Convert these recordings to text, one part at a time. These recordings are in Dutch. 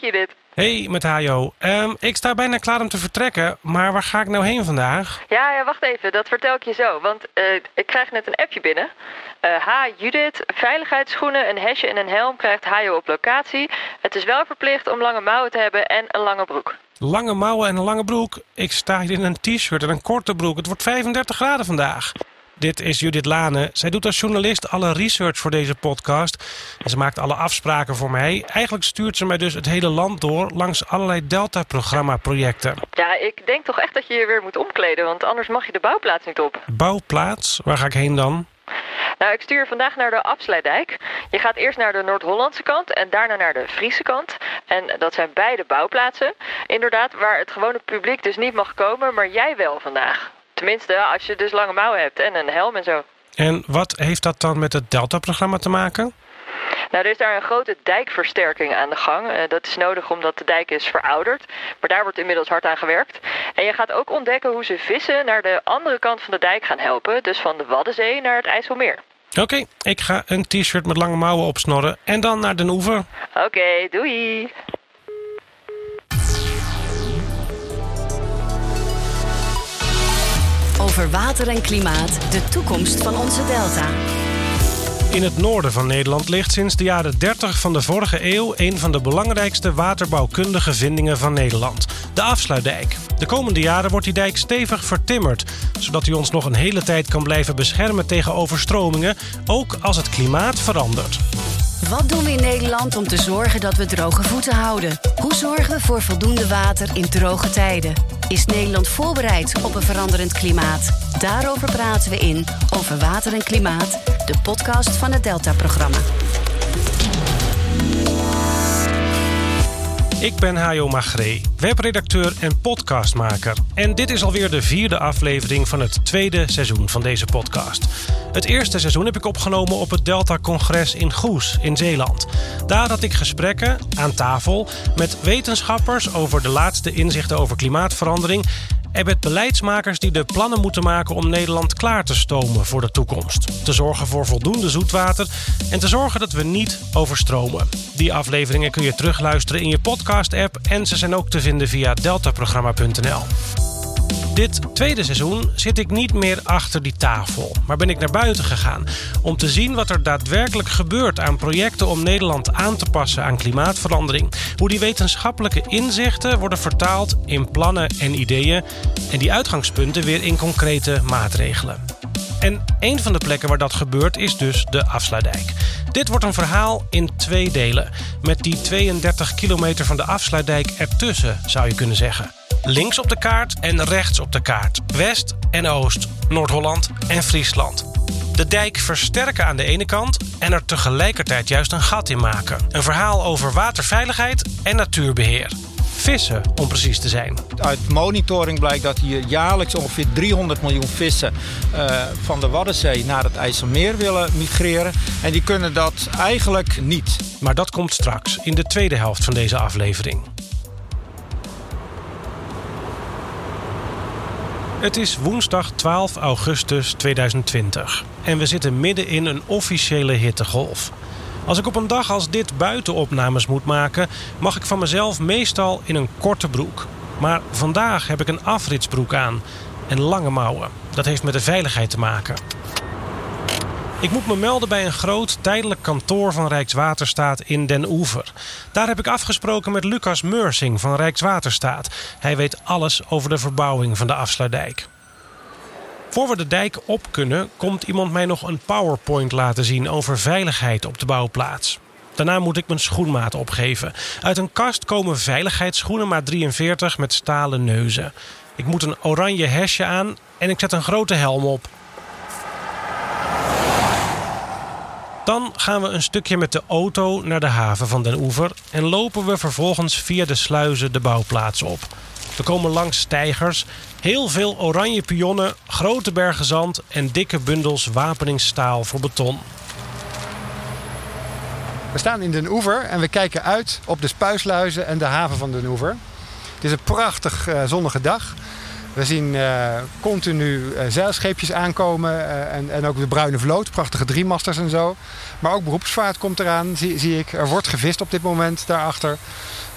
Je dit. Hey, met Hajo. Ehm, ik sta bijna klaar om te vertrekken, maar waar ga ik nou heen vandaag? Ja, ja wacht even. Dat vertel ik je zo. Want uh, ik krijg net een appje binnen. Uh, ha, Judith, veiligheidsschoenen, een hesje en een helm krijgt Hajo op locatie. Het is wel verplicht om lange mouwen te hebben en een lange broek. Lange mouwen en een lange broek? Ik sta hier in een t-shirt en een korte broek. Het wordt 35 graden vandaag. Dit is Judith Lane. Zij doet als journalist alle research voor deze podcast. En ze maakt alle afspraken voor mij. Eigenlijk stuurt ze mij dus het hele land door langs allerlei Delta-programma-projecten. Ja, ik denk toch echt dat je je weer moet omkleden, want anders mag je de bouwplaats niet op. Bouwplaats? Waar ga ik heen dan? Nou, ik stuur vandaag naar de Afsluitdijk. Je gaat eerst naar de Noord-Hollandse kant en daarna naar de Friese kant. En dat zijn beide bouwplaatsen. Inderdaad, waar het gewone publiek dus niet mag komen, maar jij wel vandaag. Tenminste, als je dus lange mouwen hebt en een helm en zo. En wat heeft dat dan met het Delta-programma te maken? Nou, er is daar een grote dijkversterking aan de gang. Uh, dat is nodig omdat de dijk is verouderd. Maar daar wordt inmiddels hard aan gewerkt. En je gaat ook ontdekken hoe ze vissen naar de andere kant van de dijk gaan helpen. Dus van de Waddenzee naar het IJsselmeer. Oké, ik ga een t-shirt met lange mouwen opsnorren en dan naar Den Oever. Oké, doei. Over water en klimaat, de toekomst van onze delta. In het noorden van Nederland ligt sinds de jaren 30 van de vorige eeuw een van de belangrijkste waterbouwkundige vindingen van Nederland: de afsluitdijk. De komende jaren wordt die dijk stevig vertimmerd, zodat hij ons nog een hele tijd kan blijven beschermen tegen overstromingen, ook als het klimaat verandert. Wat doen we in Nederland om te zorgen dat we droge voeten houden? Hoe zorgen we voor voldoende water in droge tijden? Is Nederland voorbereid op een veranderend klimaat? Daarover praten we in Over Water en Klimaat, de podcast van het Delta-programma. Ik ben Hajo Magree, webredacteur en podcastmaker. En dit is alweer de vierde aflevering van het tweede seizoen van deze podcast. Het eerste seizoen heb ik opgenomen op het Delta-congres in Goes in Zeeland. Daar had ik gesprekken aan tafel met wetenschappers over de laatste inzichten over klimaatverandering en met beleidsmakers die de plannen moeten maken om Nederland klaar te stomen voor de toekomst. Te zorgen voor voldoende zoetwater en te zorgen dat we niet overstromen. Die afleveringen kun je terugluisteren in je podcast-app en ze zijn ook te vinden via deltaprogramma.nl. Dit tweede seizoen zit ik niet meer achter die tafel, maar ben ik naar buiten gegaan om te zien wat er daadwerkelijk gebeurt aan projecten om Nederland aan te passen aan klimaatverandering. Hoe die wetenschappelijke inzichten worden vertaald in plannen en ideeën en die uitgangspunten weer in concrete maatregelen. En een van de plekken waar dat gebeurt is dus de Afsluitdijk. Dit wordt een verhaal in twee delen, met die 32 kilometer van de Afsluitdijk ertussen, zou je kunnen zeggen. Links op de kaart en rechts op de kaart. West en Oost, Noord-Holland en Friesland. De dijk versterken aan de ene kant en er tegelijkertijd juist een gat in maken. Een verhaal over waterveiligheid en natuurbeheer. Vissen, om precies te zijn. Uit monitoring blijkt dat hier jaarlijks ongeveer 300 miljoen vissen uh, van de Waddenzee naar het IJsselmeer willen migreren. En die kunnen dat eigenlijk niet. Maar dat komt straks in de tweede helft van deze aflevering. Het is woensdag 12 augustus 2020 en we zitten midden in een officiële hittegolf. Als ik op een dag als dit buitenopnames moet maken, mag ik van mezelf meestal in een korte broek. Maar vandaag heb ik een afritsbroek aan en lange mouwen. Dat heeft met de veiligheid te maken. Ik moet me melden bij een groot tijdelijk kantoor van Rijkswaterstaat in Den Oever. Daar heb ik afgesproken met Lucas Meursing van Rijkswaterstaat. Hij weet alles over de verbouwing van de afsluitdijk. Voor we de dijk op kunnen, komt iemand mij nog een PowerPoint laten zien over veiligheid op de bouwplaats. Daarna moet ik mijn schoenmaat opgeven. Uit een kast komen veiligheidsschoenen maat 43 met stalen neuzen. Ik moet een oranje hesje aan en ik zet een grote helm op. Dan gaan we een stukje met de auto naar de haven van Den Oever en lopen we vervolgens via de sluizen de bouwplaats op. We komen langs stijgers, heel veel oranje pionnen, grote bergen zand en dikke bundels wapeningsstaal voor beton. We staan in Den Oever en we kijken uit op de spuisluizen en de haven van Den Oever. Het is een prachtig uh, zonnige dag. We zien uh, continu uh, zeilscheepjes aankomen uh, en, en ook de Bruine Vloot, prachtige driemasters en zo. Maar ook beroepsvaart komt eraan, zie, zie ik. Er wordt gevist op dit moment daarachter.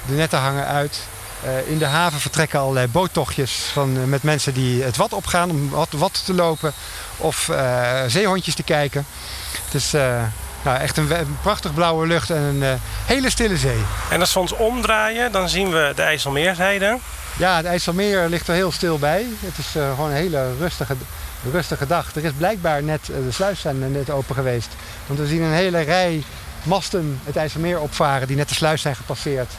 De netten hangen uit. Eh, in de haven vertrekken allerlei boottochtjes van, eh, met mensen die het wat opgaan om wat, te lopen of zeehondjes te kijken. Het is nou, echt een, een, prachtig blauwe lucht en een hele stille zee. En als we ons omdraaien, dan zien we de IJsselmeerzijde. Ja, het IJsselmeer ligt er heel stil bij. Het is gewoon een hele rustige, rustige dag. Er is blijkbaar net, de sluis zijn net open geweest. Want we zien een hele rij masten het IJsselmeer opvaren die net de sluis zijn gepasseerd.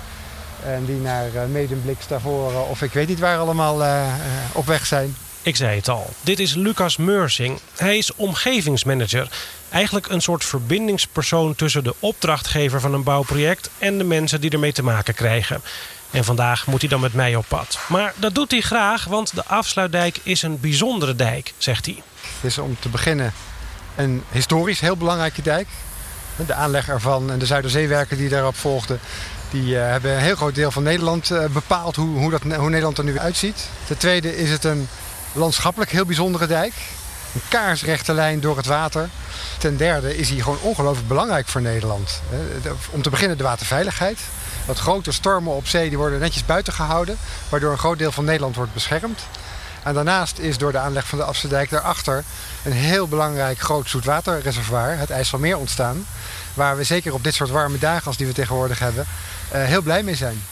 En die naar uh, Medemblik, Stavoren of ik weet niet waar allemaal op weg zijn. Ik zei het al, dit is Lucas Meursing. Hij is omgevingsmanager. Eigenlijk een soort verbindingspersoon tussen de opdrachtgever van een bouwproject en de mensen die ermee te maken krijgen. En vandaag moet hij dan met mij op pad. Maar dat doet hij graag, want de afsluitdijk is een bijzondere dijk, zegt hij. Het is om te beginnen een historisch heel belangrijke dijk. De aanleg ervan en de Zuiderzeewerken die daarop volgden die uh, hebben een heel groot deel van Nederland uh, bepaald hoe, hoe, dat, hoe Nederland er nu uitziet. Ten tweede is het een landschappelijk heel bijzondere dijk. Een kaarsrechte lijn door het water. Ten derde is hij gewoon ongelooflijk belangrijk voor Nederland. Om te beginnen de waterveiligheid. Wat grote stormen op zee die worden netjes buiten gehouden. Waardoor een groot deel van Nederland wordt beschermd. En daarnaast is door de aanleg van de Afsterdijk daarachter een heel belangrijk groot zoetwaterreservoir, het IJsselmeer, ontstaan. Waar we zeker op dit soort warme dagen als die we tegenwoordig hebben, uh, heel blij mee zijn.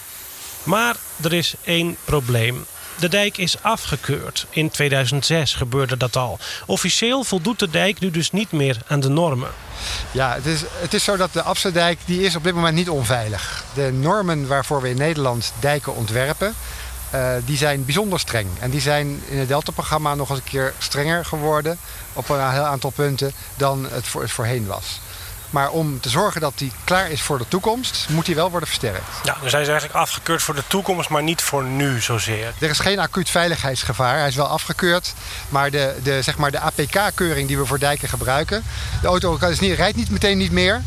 Maar er is één probleem. De dijk is afgekeurd. In 2006 gebeurde dat al. Officieel voldoet de dijk nu dus niet meer aan de normen. Ja, het is, het is zo dat de Afsterdijk die is op dit moment niet onveilig. De normen waarvoor we in Nederland dijken ontwerpen, uh, die zijn bijzonder streng. En die zijn in het Delta-programma nog eens een keer strenger geworden op een heel aantal punten dan het, voor, het voorheen was. Maar om te zorgen dat die klaar is voor de toekomst, moet hij wel worden versterkt. Ja, dus hij is eigenlijk afgekeurd voor de toekomst, maar niet voor nu zozeer. Er is geen acuut veiligheidsgevaar. Hij is wel afgekeurd. Maar de, de, zeg maar de APK-keuring die we voor dijken gebruiken. De auto is niet, rijdt niet meteen niet meer.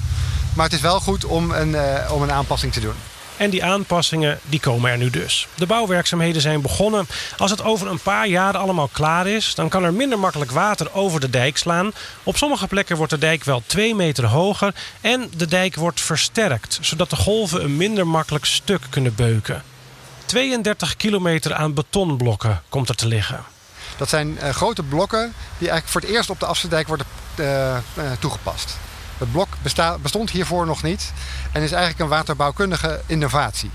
Maar het is wel goed om een, uh, om een aanpassing te doen. En die aanpassingen die komen er nu dus. De bouwwerkzaamheden zijn begonnen. Als het over een paar jaar allemaal klaar is, dan kan er minder makkelijk water over de dijk slaan. Op sommige plekken wordt de dijk wel 2 meter hoger en de dijk wordt versterkt, zodat de golven een minder makkelijk stuk kunnen beuken. 32 kilometer aan betonblokken komt er te liggen. Dat zijn uh, grote blokken die eigenlijk voor het eerst op de Afsterdijk worden uh, uh, toegepast. Het blok bestond hiervoor nog niet en is eigenlijk een waterbouwkundige innovatie.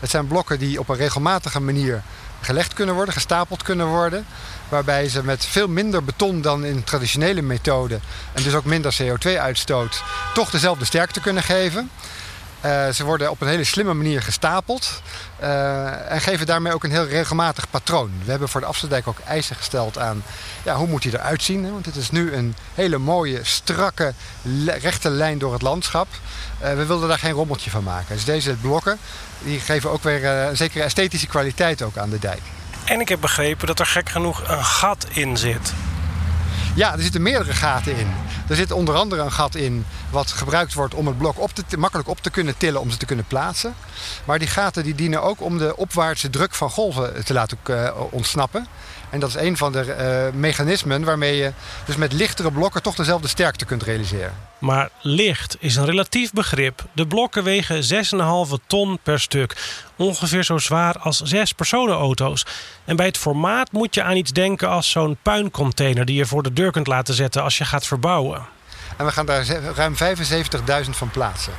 Het zijn blokken die op een regelmatige manier gelegd kunnen worden, gestapeld kunnen worden. Waarbij ze met veel minder beton dan in traditionele methode en dus ook minder CO2-uitstoot toch dezelfde sterkte kunnen geven. Uh, ze worden op een hele slimme manier gestapeld uh, en geven daarmee ook een heel regelmatig patroon. We hebben voor de Afsterdijk ook eisen gesteld aan ja, hoe moet hij eruit zien. Want het is nu een hele mooie, strakke, rechte lijn door het landschap. Uh, we wilden daar geen rommeltje van maken. Dus deze blokken die geven ook weer een zekere esthetische kwaliteit ook aan de dijk. En ik heb begrepen dat er gek genoeg een gat in zit. Ja, er zitten meerdere gaten in. Er zit onder andere een gat in wat gebruikt wordt om het blok op te, makkelijk op te kunnen tillen om ze te kunnen plaatsen. Maar die gaten die dienen ook om de opwaartse druk van golven te laten uh, ontsnappen. En dat is een van de uh, mechanismen waarmee je dus met lichtere blokken toch dezelfde sterkte kunt realiseren. Maar licht is een relatief begrip. De blokken wegen 6,5 ton per stuk. Ongeveer zo zwaar als zes personenauto's. En bij het formaat moet je aan iets denken als zo'n puincontainer die je voor de deur kunt laten zetten als je gaat verbouwen. En we gaan daar ruim 75.000 van plaatsen.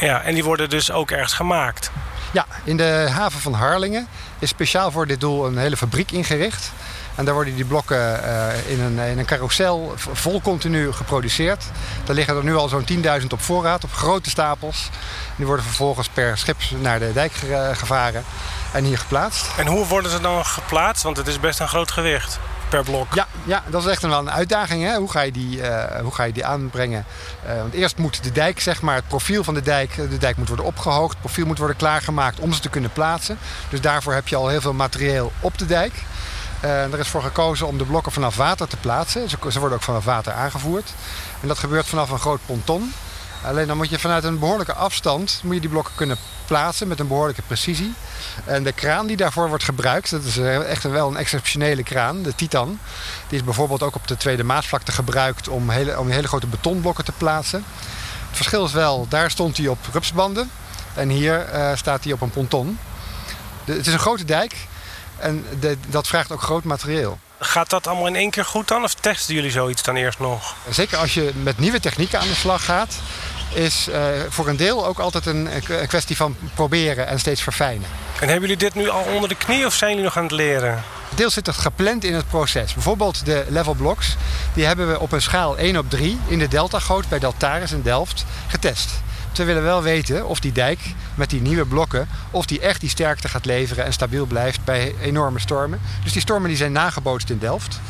Ja, en die worden dus ook ergens gemaakt. Ja, in de haven van Harlingen is speciaal voor dit doel een hele fabriek ingericht. En daar worden die blokken uh, in, een, in een carousel vol continu geproduceerd. Daar liggen er nu al zo'n 10.000 op voorraad, op grote stapels. Die worden vervolgens per schip naar de dijk gevaren en hier geplaatst. En hoe worden ze dan geplaatst? Want het is best een groot gewicht Ja, ja dat is echt wel een uitdaging. Hè? Hoe, ga je die, uh, hoe ga je die aanbrengen? Uh, want eerst moet de dijk, zeg maar, het profiel van de dijk... de dijk moet worden opgehoogd, het profiel moet worden klaargemaakt... om ze te kunnen plaatsen. Dus daarvoor heb je al heel veel materieel op de dijk. Uh, er is voor gekozen om de blokken vanaf water te plaatsen. Ze, ze worden ook vanaf water aangevoerd. En dat gebeurt vanaf een groot ponton. Alleen dan moet je vanuit een behoorlijke afstand moet je die blokken kunnen plaatsen met een behoorlijke precisie. En de kraan die daarvoor wordt gebruikt, dat is echt wel een exceptionele kraan, de Titan. Die is bijvoorbeeld ook op de Tweede Maasvlakte gebruikt om hele, om hele grote betonblokken te plaatsen. Het verschil is wel, daar stond hij op rupsbanden. En hier uh, staat hij op een ponton. De, het is een grote dijk en de, dat vraagt ook groot materieel. Gaat dat allemaal in één keer goed dan? Of testen jullie zoiets dan eerst nog? Zeker als je met nieuwe technieken aan de slag gaat... is uh, voor een deel ook altijd een kwestie van proberen en steeds verfijnen. En hebben jullie dit nu al onder de knie of zijn jullie nog aan het leren? Deels zit het gepland in het proces. Bijvoorbeeld de level blocks, die hebben we op een schaal 1 op 3 in de Deltagoot bij Deltaris in Delft getest. We willen wel weten of die dijk met die nieuwe blokken... of die echt die sterkte gaat leveren en stabiel blijft bij enorme stormen. Dus die stormen die zijn nagebootst in Delft.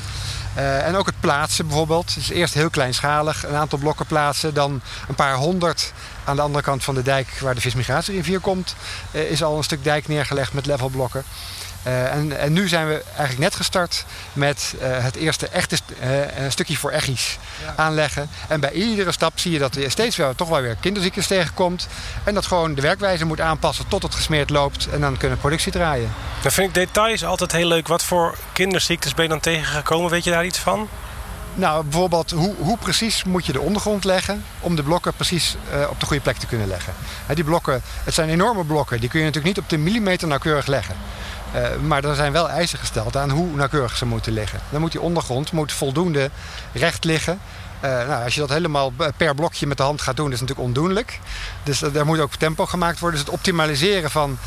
Uh, en ook het plaatsen bijvoorbeeld. Dus eerst heel kleinschalig een aantal blokken plaatsen. Dan een paar honderd aan de andere kant van de dijk waar de vismigratierivier komt. Uh, is al een stuk dijk neergelegd met levelblokken. Uh, en, en, nu zijn we eigenlijk net gestart met uh, het eerste echte uh, stukje voor echies ja. aanleggen. En bij iedere stap zie je dat er steeds wel, toch wel weer kinderziektes tegenkomt. En dat gewoon de werkwijze moet aanpassen tot het gesmeerd loopt. En dan kunnen productie draaien. Dan vind ik details altijd heel leuk. Wat voor kinderziektes ben je dan tegengekomen? Weet je daar iets van? Nou, bijvoorbeeld hoe, hoe, precies moet je de ondergrond leggen om de blokken precies uh, op de goede plek te kunnen leggen. Die blokken, het zijn enorme blokken, die kun je natuurlijk niet op de millimeter nauwkeurig leggen. Uh, maar er zijn wel eisen gesteld aan hoe nauwkeurig ze moeten liggen. Dan moet die ondergrond moet voldoende recht liggen. Uh, nou, als je dat helemaal per blokje met de hand gaat doen, is natuurlijk ondoenlijk. Dus daar moet ook tempo gemaakt worden. Dus het optimaliseren van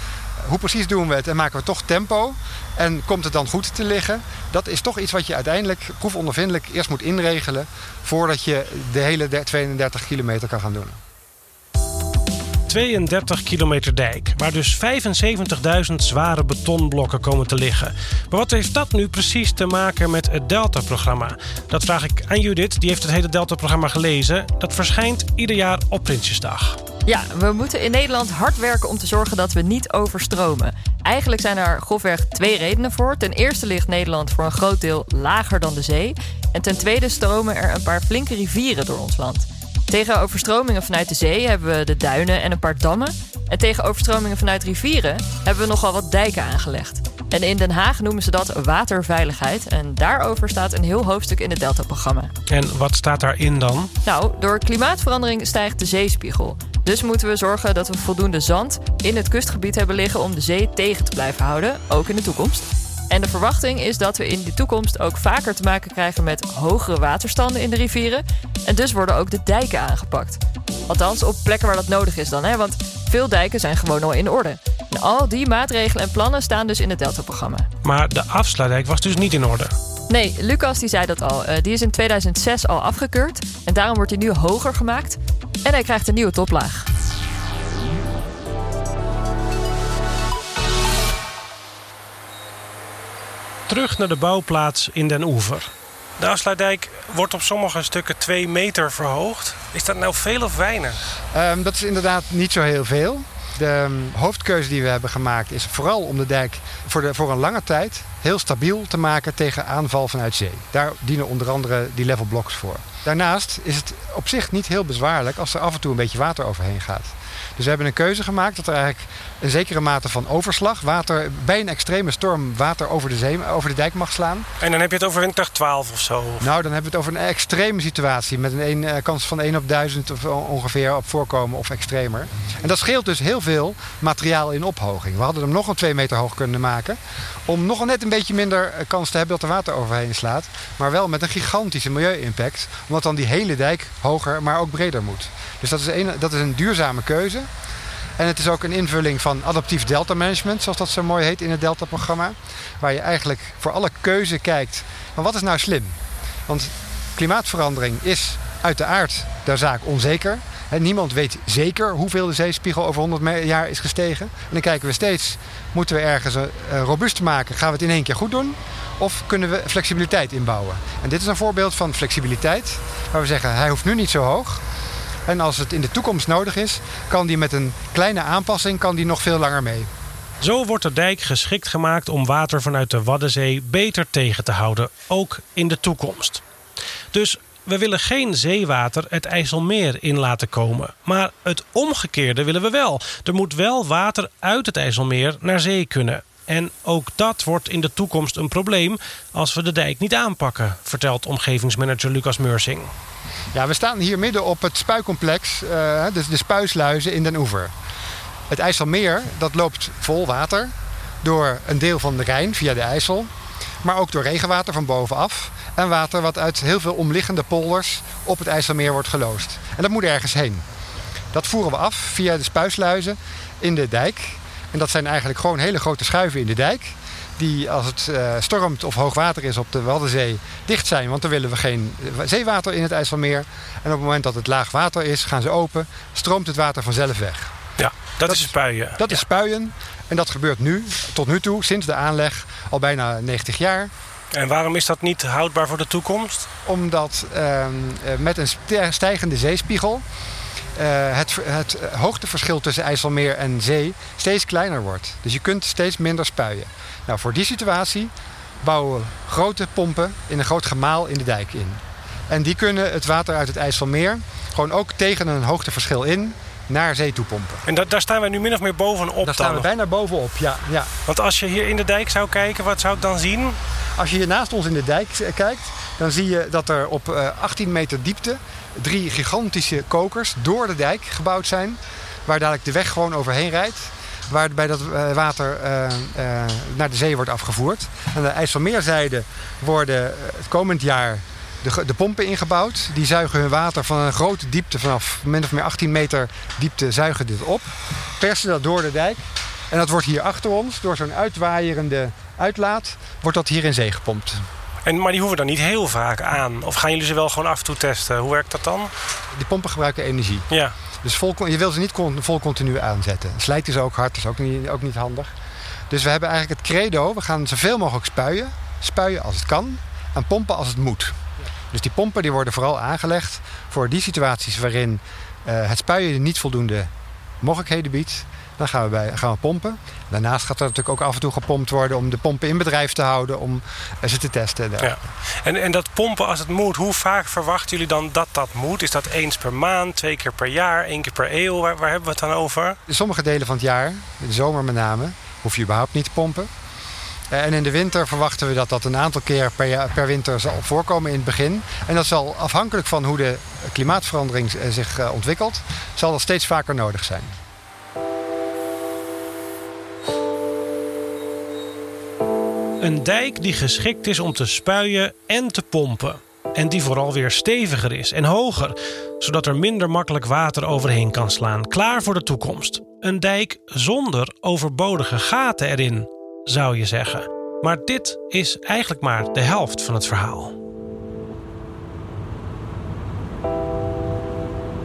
hoe precies doen we het en maken we toch tempo. En komt het dan goed te liggen? Dat is toch iets wat je uiteindelijk proefondervindelijk eerst moet inregelen... voordat je de hele 32 kilometer kan gaan doen. 32 kilometer dijk, waar dus 75.000 zware betonblokken komen te liggen. Maar wat heeft dat nu precies te maken met het Delta-programma? Dat vraag ik aan Judith, die heeft het hele Delta-programma gelezen. Dat verschijnt ieder jaar op Prinsjesdag. Ja, we moeten in Nederland hard werken om te zorgen dat we niet overstromen. Eigenlijk zijn er grofweg twee redenen voor. Ten eerste ligt Nederland voor een groot deel lager dan de zee. En ten tweede stromen er een paar flinke rivieren door ons land. Tegen overstromingen vanuit de zee hebben we de duinen en een paar dammen. En tegen overstromingen vanuit rivieren hebben we nogal wat dijken aangelegd. En in Den Haag noemen ze dat waterveiligheid. En daarover staat een heel hoofdstuk in het Delta-programma. En wat staat daarin dan? Nou, door klimaatverandering stijgt de zeespiegel. Dus moeten we zorgen dat we voldoende zand in het kustgebied hebben liggen om de zee tegen te blijven houden, ook in de toekomst. En de verwachting is dat we in de toekomst ook vaker te maken krijgen met hogere waterstanden in de rivieren. En dus worden ook de dijken aangepakt. Althans, op plekken waar dat nodig is dan, hè? want veel dijken zijn gewoon al in orde. En al die maatregelen en plannen staan dus in het Delta-programma. Maar de afsluitdijk was dus niet in orde? Nee, Lucas die zei dat al. Uh, die is in 2006 al afgekeurd. En daarom wordt hij nu hoger gemaakt. En hij krijgt een nieuwe toplaag. Terug naar de bouwplaats in Den Oever. De afsluitdijk wordt op sommige stukken 2 meter verhoogd. Is dat nou veel of weinig? Um, dat is inderdaad niet zo heel veel. De um, hoofdkeuze die we hebben gemaakt is vooral om de dijk voor, de, voor een lange tijd heel stabiel te maken tegen aanval vanuit zee. Daar dienen onder andere die level blocks voor. Daarnaast is het op zich niet heel bezwaarlijk als er af en toe een beetje water overheen gaat. Dus we hebben een keuze gemaakt dat er eigenlijk een zekere mate van overslag, water bij een extreme storm, water over de, zee, over de dijk mag slaan. En dan heb je het over windkracht 12 of zo? Nou, dan hebben we het over een extreme situatie met een, een eh, kans van 1 op 1000 of ongeveer op voorkomen of extremer. En dat scheelt dus heel veel materiaal in ophoging. We hadden hem nog een 2 meter hoog kunnen maken om nog net een beetje minder eh, kans te hebben dat er water overheen slaat. Maar wel met een gigantische milieu-impact, omdat dan die hele dijk hoger, maar ook breder moet. Dus dat is een, dat is een duurzame keuze. En het is ook een invulling van adaptief delta management, zoals dat zo mooi heet in het Delta-programma. Waar je eigenlijk voor alle keuze kijkt van wat is nou slim? Want klimaatverandering is uit de aard der zaak onzeker. niemand weet zeker hoeveel de zeespiegel over 100 jaar is gestegen. En dan kijken we steeds, moeten we ergens uh, robuust maken? Gaan we het in één keer goed doen? Of kunnen we flexibiliteit inbouwen? En dit is een voorbeeld van flexibiliteit. Waar we zeggen, hij hoeft nu niet zo hoog. En als het in de toekomst nodig is, kan die met een kleine aanpassing kan die nog veel langer mee. Zo wordt de dijk geschikt gemaakt om water vanuit de Waddenzee beter tegen te houden, ook in de toekomst. Dus we willen geen zeewater het IJsselmeer in laten komen. Maar het omgekeerde willen we wel. Er moet wel water uit het IJsselmeer naar zee kunnen. En ook dat wordt in de toekomst een probleem als we de dijk niet aanpakken, vertelt omgevingsmanager Lucas Meursing. Ja, we staan hier midden op het spuicomplex, uh, dus de spuisluizen in Den Oever. Het IJsselmeer dat loopt vol water door een deel van de Rijn via de IJssel. Maar ook door regenwater van bovenaf. En water wat uit heel veel omliggende polders op het IJsselmeer wordt geloosd. En dat moet ergens heen. Dat voeren we af via de spuisluizen in de dijk. En dat zijn eigenlijk gewoon hele grote schuiven in de dijk. Die als het uh, stormt of hoog water is op de Waddenzee dicht zijn. Want dan willen we geen zeewater in het IJsselmeer. En op het moment dat het laag water is, gaan ze open. Stroomt het water vanzelf weg. Ja, dat, is spuien. Dat is spuien. En dat gebeurt nu, tot nu toe, sinds de aanleg, al bijna 90 jaar. En waarom is dat niet houdbaar voor de toekomst? Omdat uh, met een stijgende zeespiegel het, het hoogteverschil tussen IJsselmeer en zee steeds kleiner wordt. Dus je kunt steeds minder spuien. Nou, voor die situatie bouwen we grote pompen in een groot gemaal in de dijk in. En die kunnen het water uit het IJsselmeer gewoon ook tegen een hoogteverschil in naar zee toe pompen. En da daar staan we nu min of meer bovenop Daar staan we bijna bovenop, ja, ja. Want als je hier in de dijk zou kijken, wat zou ik dan zien? Als je hier naast ons in de dijk kijkt, dan zie je dat er op 18 meter diepte drie gigantische kokers door de dijk gebouwd zijn. Waar dadelijk de weg gewoon overheen rijdt. Waarbij dat water uh, uh, naar de zee wordt afgevoerd. Aan de IJsselmeerzijde worden het komend jaar de, de, pompen ingebouwd. Die zuigen hun water van een grote diepte, vanaf min of meer 18 meter diepte, zuigen dit op. Persen dat door de dijk. En dat wordt hier achter ons, door zo'n uitwaaierende uitlaat, wordt dat hier in zee gepompt. En, maar die hoeven dan niet heel vaak aan? Of gaan jullie ze wel gewoon af en toe testen? Hoe werkt dat dan? Die pompen gebruiken energie. Ja. Dus vol, je wil ze niet vol continu aanzetten. Slijten is ook hard, dat is ook niet, ook niet handig. Dus we hebben eigenlijk het credo, we gaan zoveel mogelijk spuien. Spuien als het kan en pompen als het moet. Dus die pompen die worden vooral aangelegd voor die situaties waarin uh, het spuien niet voldoende mogelijkheden biedt. Dan gaan we, bij, gaan we pompen. Daarnaast gaat er natuurlijk ook af en toe gepompt worden om de pompen in bedrijf te houden, om ze te testen. Ja. En, en dat pompen als het moet, hoe vaak verwachten jullie dan dat dat moet? Is dat eens per maand, twee keer per jaar, één keer per eeuw? Waar, waar hebben we het dan over? In sommige delen van het jaar, in de zomer met name, hoef je überhaupt niet te pompen. En in de winter verwachten we dat dat een aantal keer per, per winter zal voorkomen in het begin. En dat zal afhankelijk van hoe de klimaatverandering zich ontwikkelt, zal dat steeds vaker nodig zijn. Een dijk die geschikt is om te spuien en te pompen. En die vooral weer steviger is en hoger, zodat er minder makkelijk water overheen kan slaan. Klaar voor de toekomst. Een dijk zonder overbodige gaten erin, zou je zeggen. Maar dit is eigenlijk maar de helft van het verhaal.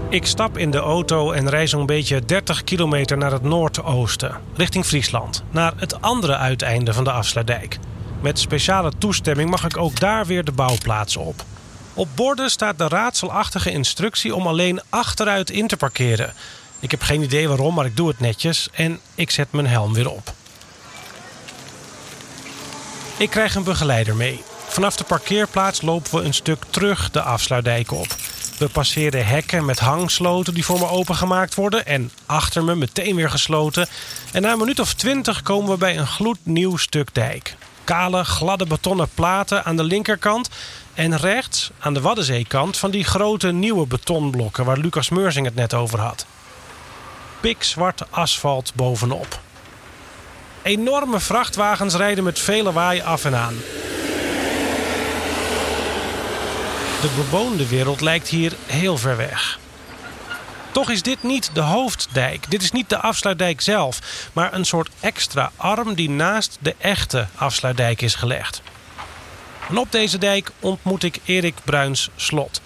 Ik stap in de auto en rij zo'n beetje 30 kilometer naar het noordoosten, richting Friesland, naar het andere uiteinde van de afsluitdijk. Met speciale toestemming mag ik ook daar weer de bouwplaats op. Op borden staat de raadselachtige instructie om alleen achteruit in te parkeren. Ik heb geen idee waarom, maar ik doe het netjes en ik zet mijn helm weer op. Ik krijg een begeleider mee. Vanaf de parkeerplaats lopen we een stuk terug de afsluitdijk op. We passeren hekken met hangsloten die voor me opengemaakt worden en achter me meteen weer gesloten. En na een minuut of twintig komen we bij een gloednieuw stuk dijk. Kale, gladde betonnen platen aan de linkerkant en rechts aan de Waddenzeekant van die grote nieuwe betonblokken waar Lucas Meursing het net over had. Pikzwart asfalt bovenop. Enorme vrachtwagens rijden met vele waai af en aan. De bewoonde wereld lijkt hier heel ver weg. Toch is dit niet de hoofddijk. Dit is niet de afsluitdijk zelf, maar een soort extra arm die naast de echte afsluitdijk is gelegd. En op deze dijk ontmoet ik Erik Bruins Slot.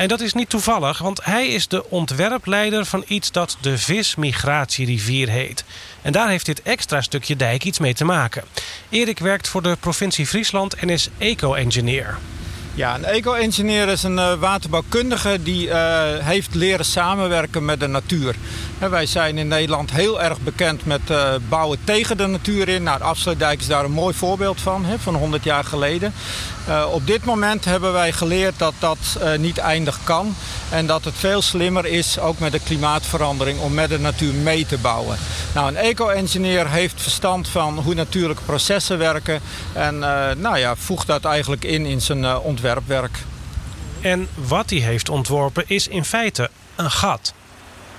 En dat is niet toevallig, want hij is de ontwerpleider van iets dat de Vismigratierivier heet. En daar heeft dit extra stukje dijk iets mee te maken. Erik werkt voor de provincie Friesland en is eco-engineer. Ja, een eco-engineer is een uh, waterbouwkundige die uh, heeft leren samenwerken met de natuur. Wij zijn in Nederland heel erg bekend met uh, bouwen tegen de natuur in. Nou, de Afsluitdijk is daar een mooi voorbeeld van, hè, van 100 jaar geleden. op dit moment hebben wij geleerd dat dat niet eindig kan. En dat het veel slimmer is, ook met de klimaatverandering, om met de natuur mee te bouwen. Nou, een eco-engineer heeft verstand van hoe natuurlijke processen werken. En nou ja, voegt dat eigenlijk in in zijn ontwerpwerk. En wat hij heeft ontworpen is in feite een gat.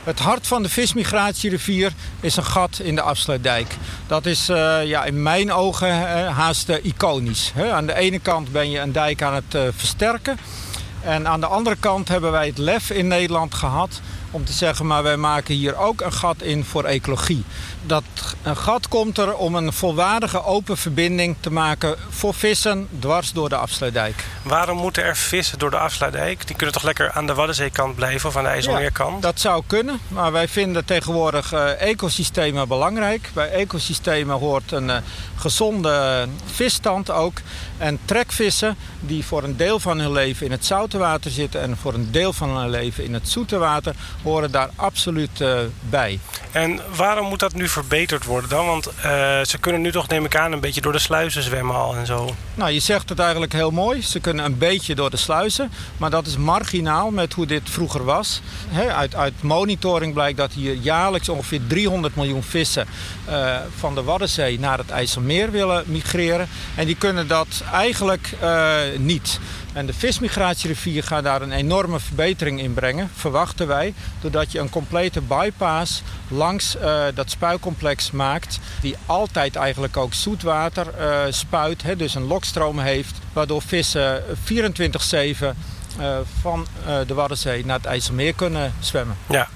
Het hart van de vismigratierivier is een gat in de afsluitdijk. Dat is uh, ja, in mijn ogen uh, haast uh, iconisch. Hè. Aan de ene kant ben je een dijk aan het versterken. En aan de andere kant hebben wij het lef in Nederland gehad om te zeggen, maar wij maken hier ook een gat in voor ecologie. Dat een gat komt er om een volwaardige open verbinding te maken voor vissen dwars door de afsluitdijk. Waarom moeten er vissen door de afsluitdijk? Die kunnen toch lekker aan de Waddenzeekant blijven of aan de IJsselmeerkant? Ja, dat zou kunnen, maar wij vinden tegenwoordig uh, ecosystemen belangrijk. Bij ecosystemen hoort een uh, gezonde visstand ook. En trekvissen die voor een deel van hun leven in het zoute water zitten en voor een deel van hun leven in het zoete water, horen daar absoluut uh, bij. En waarom moet dat nu verbeterd worden dan? Want uh, ze kunnen nu toch, neem ik aan, een beetje door de sluizen zwemmen al en zo. Nou, je zegt het eigenlijk heel mooi. Ze kunnen een beetje door de sluizen. Maar dat is marginaal met hoe dit vroeger was. He, uit, uit monitoring blijkt dat hier jaarlijks ongeveer 300 miljoen vissen uh, van de Waddenzee naar het IJsselmeer willen migreren. En die kunnen dat eigenlijk uh, niet. En de vismigratierevier gaat daar een enorme verbetering in brengen, verwachten wij. Doordat je een complete bypass langs uh, dat spuicomplex maakt. Die altijd eigenlijk ook zoetwater uh, spuit, hè, dus een lokstroom heeft. Waardoor vissen 24-7 uh, van de Waddenzee naar het IJsselmeer kunnen zwemmen. Ja,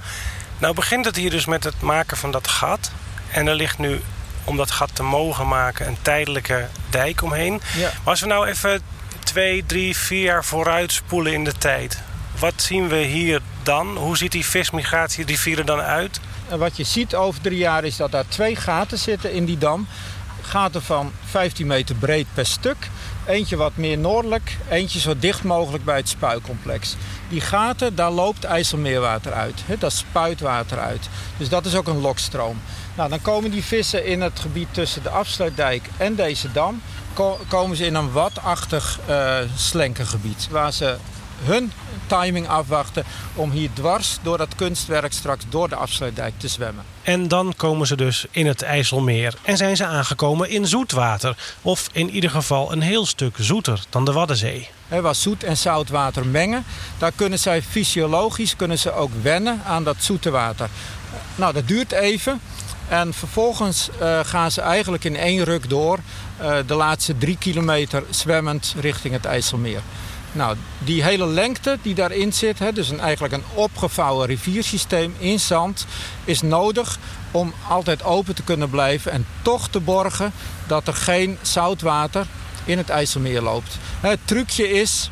nou begint het hier dus met het maken van dat gat. En er ligt nu om dat gat te mogen maken een tijdelijke dijk omheen. Ja. Maar als we nou even twee, drie, vier jaar vooruit spoelen in de tijd. Wat zien we hier dan? Hoe ziet die vismigratierivier er dan uit? En wat je ziet over drie jaar is dat daar twee gaten zitten in die dam. Gaten van 15 meter breed per stuk. Eentje wat meer noordelijk, eentje zo dicht mogelijk bij het spuicomplex. Die gaten, daar loopt IJsselmeerwater uit. Dat spuit water uit. Dus dat is ook een lokstroom. Nou, dan komen die vissen in het gebied tussen de afsluitdijk en deze dam komen ze in een watachtig uh, slenkengebied. Waar ze hun timing afwachten om hier dwars door dat kunstwerk straks door de afsluitdijk te zwemmen. En dan komen ze dus in het IJsselmeer en zijn ze aangekomen in zoetwater. Of in ieder geval een heel stuk zoeter dan de Waddenzee. He, waar zoet en zout water mengen, daar kunnen zij fysiologisch kunnen ze ook wennen aan dat zoete water. Nou, dat duurt even. En vervolgens uh, gaan ze eigenlijk in één ruk door de laatste drie kilometer zwemmend richting het IJsselmeer. Nou, die hele lengte die daarin zit, hè, dus een, eigenlijk een opgevouwen riviersysteem in zand, is nodig om altijd open te kunnen blijven en toch te borgen dat er geen zoutwater in het IJsselmeer loopt. Het trucje is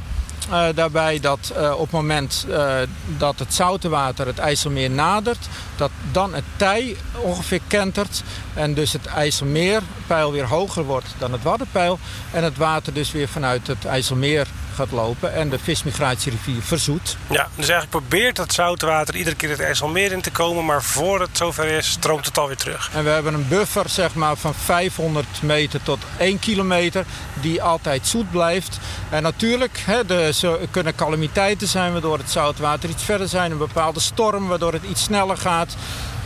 uh, daarbij dat uh, op het moment uh, dat het zoute water het IJsselmeer nadert, dat dan het tij ongeveer kentert en dus het IJsselmeerpeil weer hoger wordt dan het Waddenpeil en het water dus weer vanuit het IJsselmeer gaat lopen en de vismigratierivier verzoet. Ja, dus eigenlijk probeert het zoutwater iedere keer het IJsselmeer in te komen, maar voor het zover is, stroomt het alweer terug. En we hebben een buffer zeg maar, van 500 meter tot 1 kilometer die altijd zoet blijft. En natuurlijk, hè, de, er kunnen calamiteiten zijn waardoor het zoutwater iets verder zijn, een bepaalde storm waardoor het iets sneller gaat.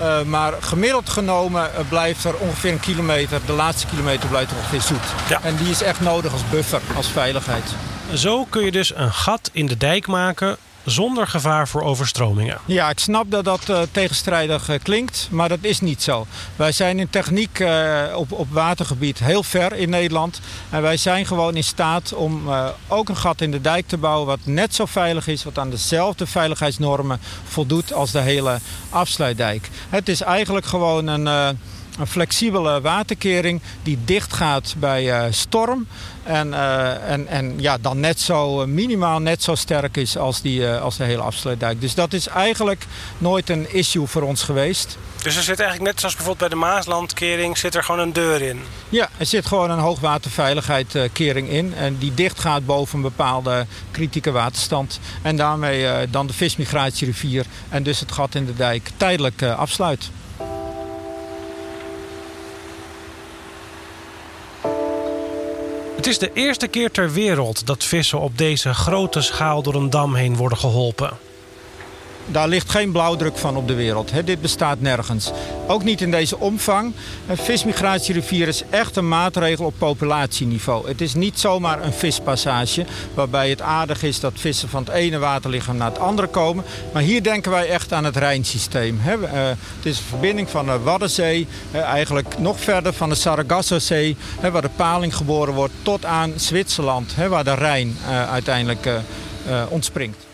Uh, maar gemiddeld genomen uh, blijft er ongeveer een kilometer, de laatste kilometer blijft ongeveer zoet. Ja. En die is echt nodig als buffer, als veiligheid. Zo kun je dus een gat in de dijk maken zonder gevaar voor overstromingen. Ja, ik snap dat dat uh, tegenstrijdig uh, klinkt, maar dat is niet zo. Wij zijn in techniek uh, op, op watergebied heel ver in Nederland. En wij zijn gewoon in staat om ook een gat in de dijk te bouwen wat net zo veilig is, wat aan dezelfde veiligheidsnormen voldoet als de hele afsluitdijk. Het is eigenlijk gewoon een een flexibele waterkering die dicht gaat bij uh, storm. En, uh, en, en ja, dan net zo uh, minimaal net zo sterk is als, die, als de hele afsluitdijk. Dus dat is eigenlijk nooit een issue voor ons geweest. Dus er zit eigenlijk net zoals bijvoorbeeld bij de Maaslandkering zit er gewoon een deur in? Ja, er zit gewoon een hoogwaterveiligheidkering in. En die dicht gaat boven een bepaalde kritieke waterstand. En daarmee dan de vismigratierivier en dus het gat in de dijk tijdelijk afsluit. Het is de eerste keer ter wereld dat vissen op deze grote schaal door een dam heen worden geholpen. Daar ligt geen blauwdruk van op de wereld. dit bestaat nergens. Ook niet in deze omvang. Een vismigratierivier is echt een maatregel op populatieniveau. Het is niet zomaar een vispassage waarbij het aardig is dat vissen van het ene waterlichaam naar het andere komen. Maar hier denken wij echt aan het Rijnsysteem. Uh, het is een verbinding van de Waddenzee, uh, eigenlijk nog verder van de Sargassozee, waar de paling geboren wordt, tot aan Zwitserland, waar de Rijn uh, uiteindelijk ontspringt.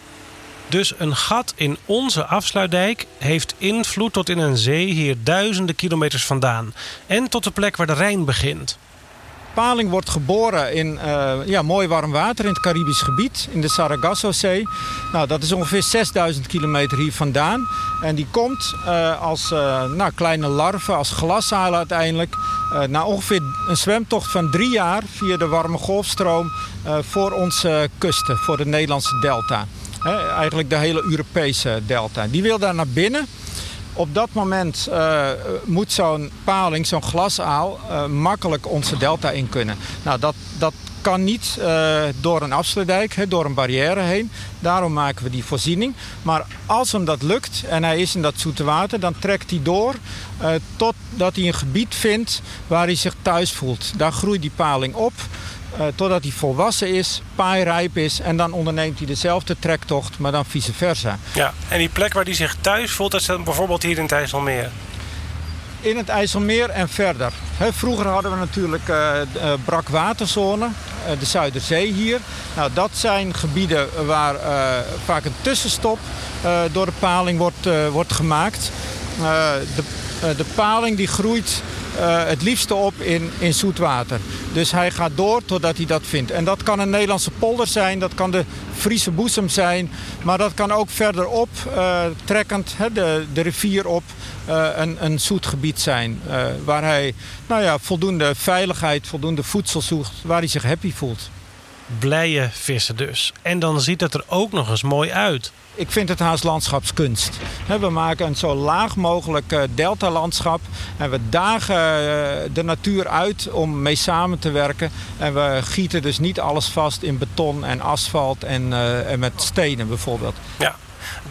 Dus een gat in onze afsluitdijk heeft invloed tot in een zee hier duizenden kilometers vandaan. En tot de plek waar de Rijn begint. Paling wordt geboren in uh, ja, mooi warm water in het Caribisch gebied, in de Sargassozee. Nou, dat is ongeveer 6000 kilometer hier vandaan. En die komt uh, als uh, nou, kleine larven, als glasaal uiteindelijk... na ongeveer een zwemtocht van drie jaar via de warme golfstroom... voor onze kusten, voor de Nederlandse delta. Eigenlijk de hele Europese delta. Die wil daar naar binnen... Op dat moment uh, moet zo'n paling, zo'n glasaal, uh, makkelijk onze delta in kunnen. Nou, dat, dat kan niet uh, door een afsluitdijk, door een barrière heen. Daarom maken we die voorziening. Maar als hem dat lukt en hij is in dat zoete water... dan trekt hij door uh, totdat hij een gebied vindt waar hij zich thuis voelt. Daar groeit die paling op. Uh, totdat hij volwassen is, paairijp is... en dan onderneemt hij dezelfde trektocht, maar dan vice versa. Ja, en die plek waar hij zich thuis voelt... dat is dan bijvoorbeeld hier in het IJsselmeer? In het IJsselmeer en verder. He, vroeger hadden we natuurlijk uh, uh, brakwaterzone, uh, de Zuiderzee hier. Nou, dat zijn gebieden waar vaak een tussenstop door de paling wordt, wordt gemaakt. de, de paling die groeit uh, het liefste op in, in zoet water. Dus hij gaat door totdat hij dat vindt. En dat kan een Nederlandse polder zijn, dat kan de Friese boezem zijn... maar dat kan ook verderop, uh, trekkend hè, de, de rivier op, uh, een, een zoet gebied zijn. waar hij nou ja, voldoende veiligheid, voldoende voedsel zoekt, waar hij zich happy voelt. Blije vissen dus. En dan ziet het er ook nog eens mooi uit. Ik vind het haast landschapskunst. We maken een zo laag mogelijk eh, deltalandschap. En we dagen eh, de natuur uit om mee samen te werken. En we gieten dus niet alles vast in beton en asfalt en, uh, en met stenen bijvoorbeeld. Ja.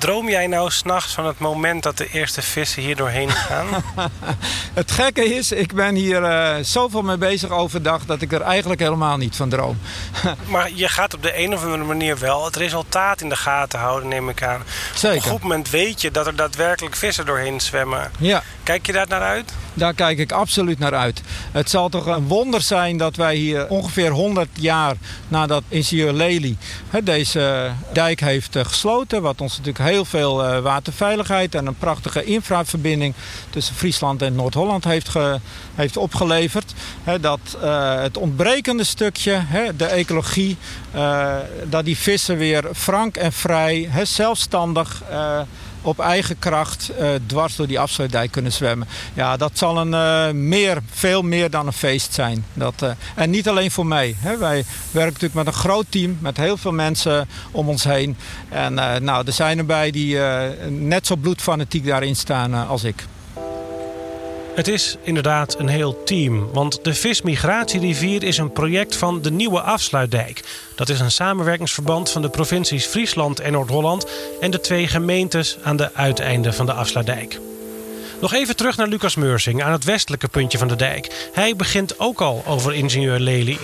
Droom jij nou s'nachts van het moment dat de eerste vissen hier doorheen gaan? het gekke is, ik ben hier uh, zoveel mee bezig overdag dat ik er eigenlijk helemaal niet van droom. maar je gaat op de een of andere manier wel het resultaat in de gaten houden, neem ik aan. Zeker. Op een goed moment weet je dat er daadwerkelijk vissen doorheen zwemmen. Ja. Kijk je daar naar uit? Daar kijk ik absoluut naar uit. Het zal toch een wonder zijn dat wij hier ongeveer 100 jaar nadat ingenieur Lely deze dijk heeft eh, gesloten. Wat ons natuurlijk heel veel eh, waterveiligheid en een prachtige infraverbinding tussen Friesland en Noord-Holland heeft, heeft opgeleverd. Dat uh, het ontbrekende stukje, de ecologie, dat die vissen weer frank en vrij, zelfstandig op eigen kracht uh, dwars door die afsluitdijk kunnen zwemmen. Ja, dat zal een uh, meer, veel meer dan een feest zijn. Dat, uh, en niet alleen voor mij. Hè. Wij werken natuurlijk met een groot team, met heel veel mensen om ons heen. En nou, er zijn erbij die net zo bloedfanatiek daarin staan als ik. Het is inderdaad een heel team, want de Vismigratierivier is een project van de Nieuwe Afsluitdijk. Dat is een samenwerkingsverband van de provincies Friesland en Noord-Holland en de twee gemeentes aan de uiteinden van de Afsluitdijk. Nog even terug naar Lucas Meursing aan het westelijke puntje van de dijk. Hij begint ook al over ingenieur Lely.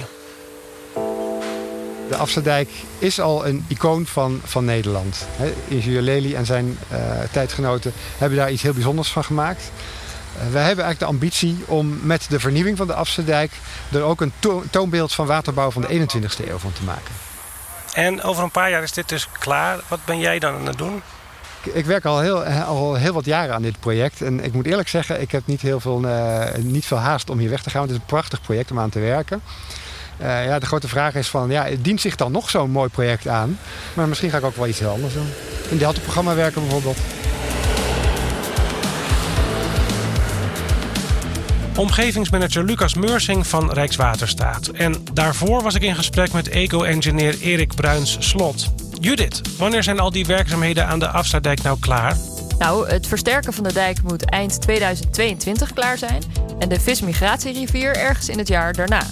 De Afsluitdijk is al een icoon van, van Nederland. ingenieur Lely en zijn uh, tijdgenoten hebben daar iets heel bijzonders van gemaakt. Eh, wij hebben eigenlijk de ambitie om met de vernieuwing van de Afsterdijk er ook een toonbeeld van waterbouw van de 21ste eeuw van te maken. En over een paar jaar is dit dus klaar. Wat ben jij dan aan het doen? Ik werk al heel, al heel wat jaren aan dit project. En ik moet eerlijk zeggen, ik heb niet heel veel, uh, niet veel haast om hier weg te gaan. Het is een prachtig project om aan te werken. Uh, ja, de grote vraag is van, ja, dient zich dan nog zo'n mooi project aan? Maar misschien ga ik ook wel iets heel anders doen. In een Delta-programma werken bijvoorbeeld. Omgevingsmanager Lucas Meursing van Rijkswaterstaat. En daarvoor was ik in gesprek met eco-engineer Erik Bruins-Slot. Judith, wanneer zijn al die werkzaamheden aan de afsluitdijk nou klaar? Nou, het versterken van de dijk moet eind 2022 klaar zijn... en de vismigratierivier ergens in het jaar daarna.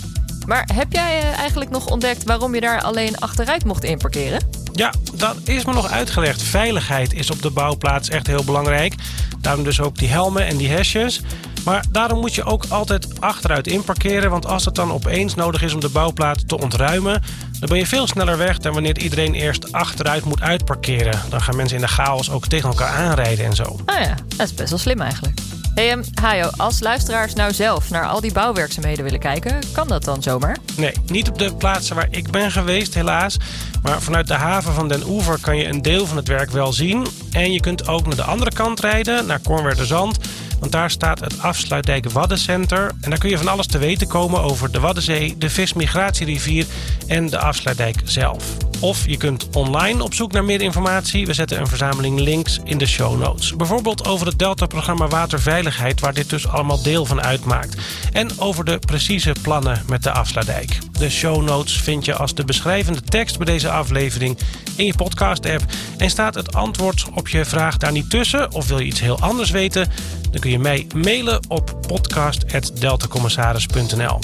Maar heb jij eh, eigenlijk nog ontdekt waarom je daar alleen achteruit mocht inparkeren? Ja, dat is me nog uitgelegd. Veiligheid is op de bouwplaats echt heel belangrijk. Daarom dus ook die helmen en die hesjes. Maar daarom moet je ook altijd achteruit inparkeren. Want als het dan opeens nodig is om de bouwplaats te ontruimen, dan ben je veel sneller weg dan wanneer iedereen eerst achteruit moet uitparkeren. Dan gaan mensen in de chaos ook tegen elkaar aanrijden en zo. Ah ja, dat is best wel slim eigenlijk. Um, Hajo, als luisteraars nou zelf naar al die bouwwerkzaamheden willen kijken, kan dat dan zomaar? Nee, niet op de plaatsen waar ik ben geweest, helaas. Maar vanuit de haven van Den Oever kan je een deel van het werk wel zien. En je kunt ook naar de andere kant rijden, naar Zand. Want daar staat het Afsluitdijk Waddencenter. En daar kun je van alles te weten komen over de Waddenzee, de vismigratierivier en de Afsluitdijk zelf. Of je kunt online op zoek naar meer informatie. We zetten een verzameling links in de show notes. Bijvoorbeeld over het Delta-programma Waterveiligheid, waar dit dus allemaal deel van uitmaakt. En over de precieze plannen met de Afsluitdijk. De show notes vind je als de beschrijvende tekst bij deze aflevering in je podcast-app. En staat het antwoord op je vraag daar niet tussen, of wil je iets heel anders weten, dan kun je mij mailen op podcast.deltacommissaris.nl.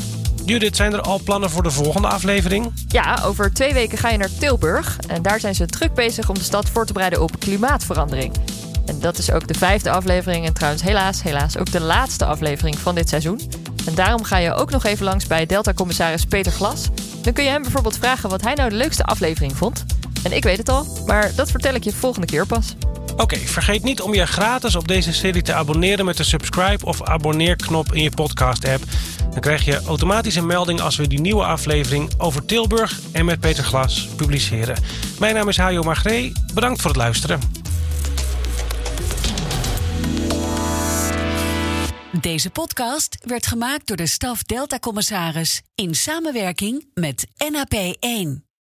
Judith, zijn er al plannen voor de volgende aflevering? Ja, over twee weken ga je naar Tilburg. En daar zijn ze druk bezig om de stad voor te bereiden op klimaatverandering. En dat is ook de vijfde aflevering en trouwens helaas, helaas ook de laatste aflevering van dit seizoen. En daarom ga je ook nog even langs bij Delta-commissaris Peter Glas. Dan kun je hem bijvoorbeeld vragen wat hij nou de leukste aflevering vond. En ik weet het al, maar dat vertel ik je volgende keer pas. Oké, vergeet niet om je gratis op deze serie te abonneren met de subscribe of abonneerknop in je podcast-app. Dan krijg je automatisch een melding als we die nieuwe aflevering over Tilburg en met Peter Glas publiceren. Mijn naam is Hajo Magree. Bedankt voor het luisteren. Deze podcast werd gemaakt door de staf Delta Commissaris in samenwerking met NAP 1.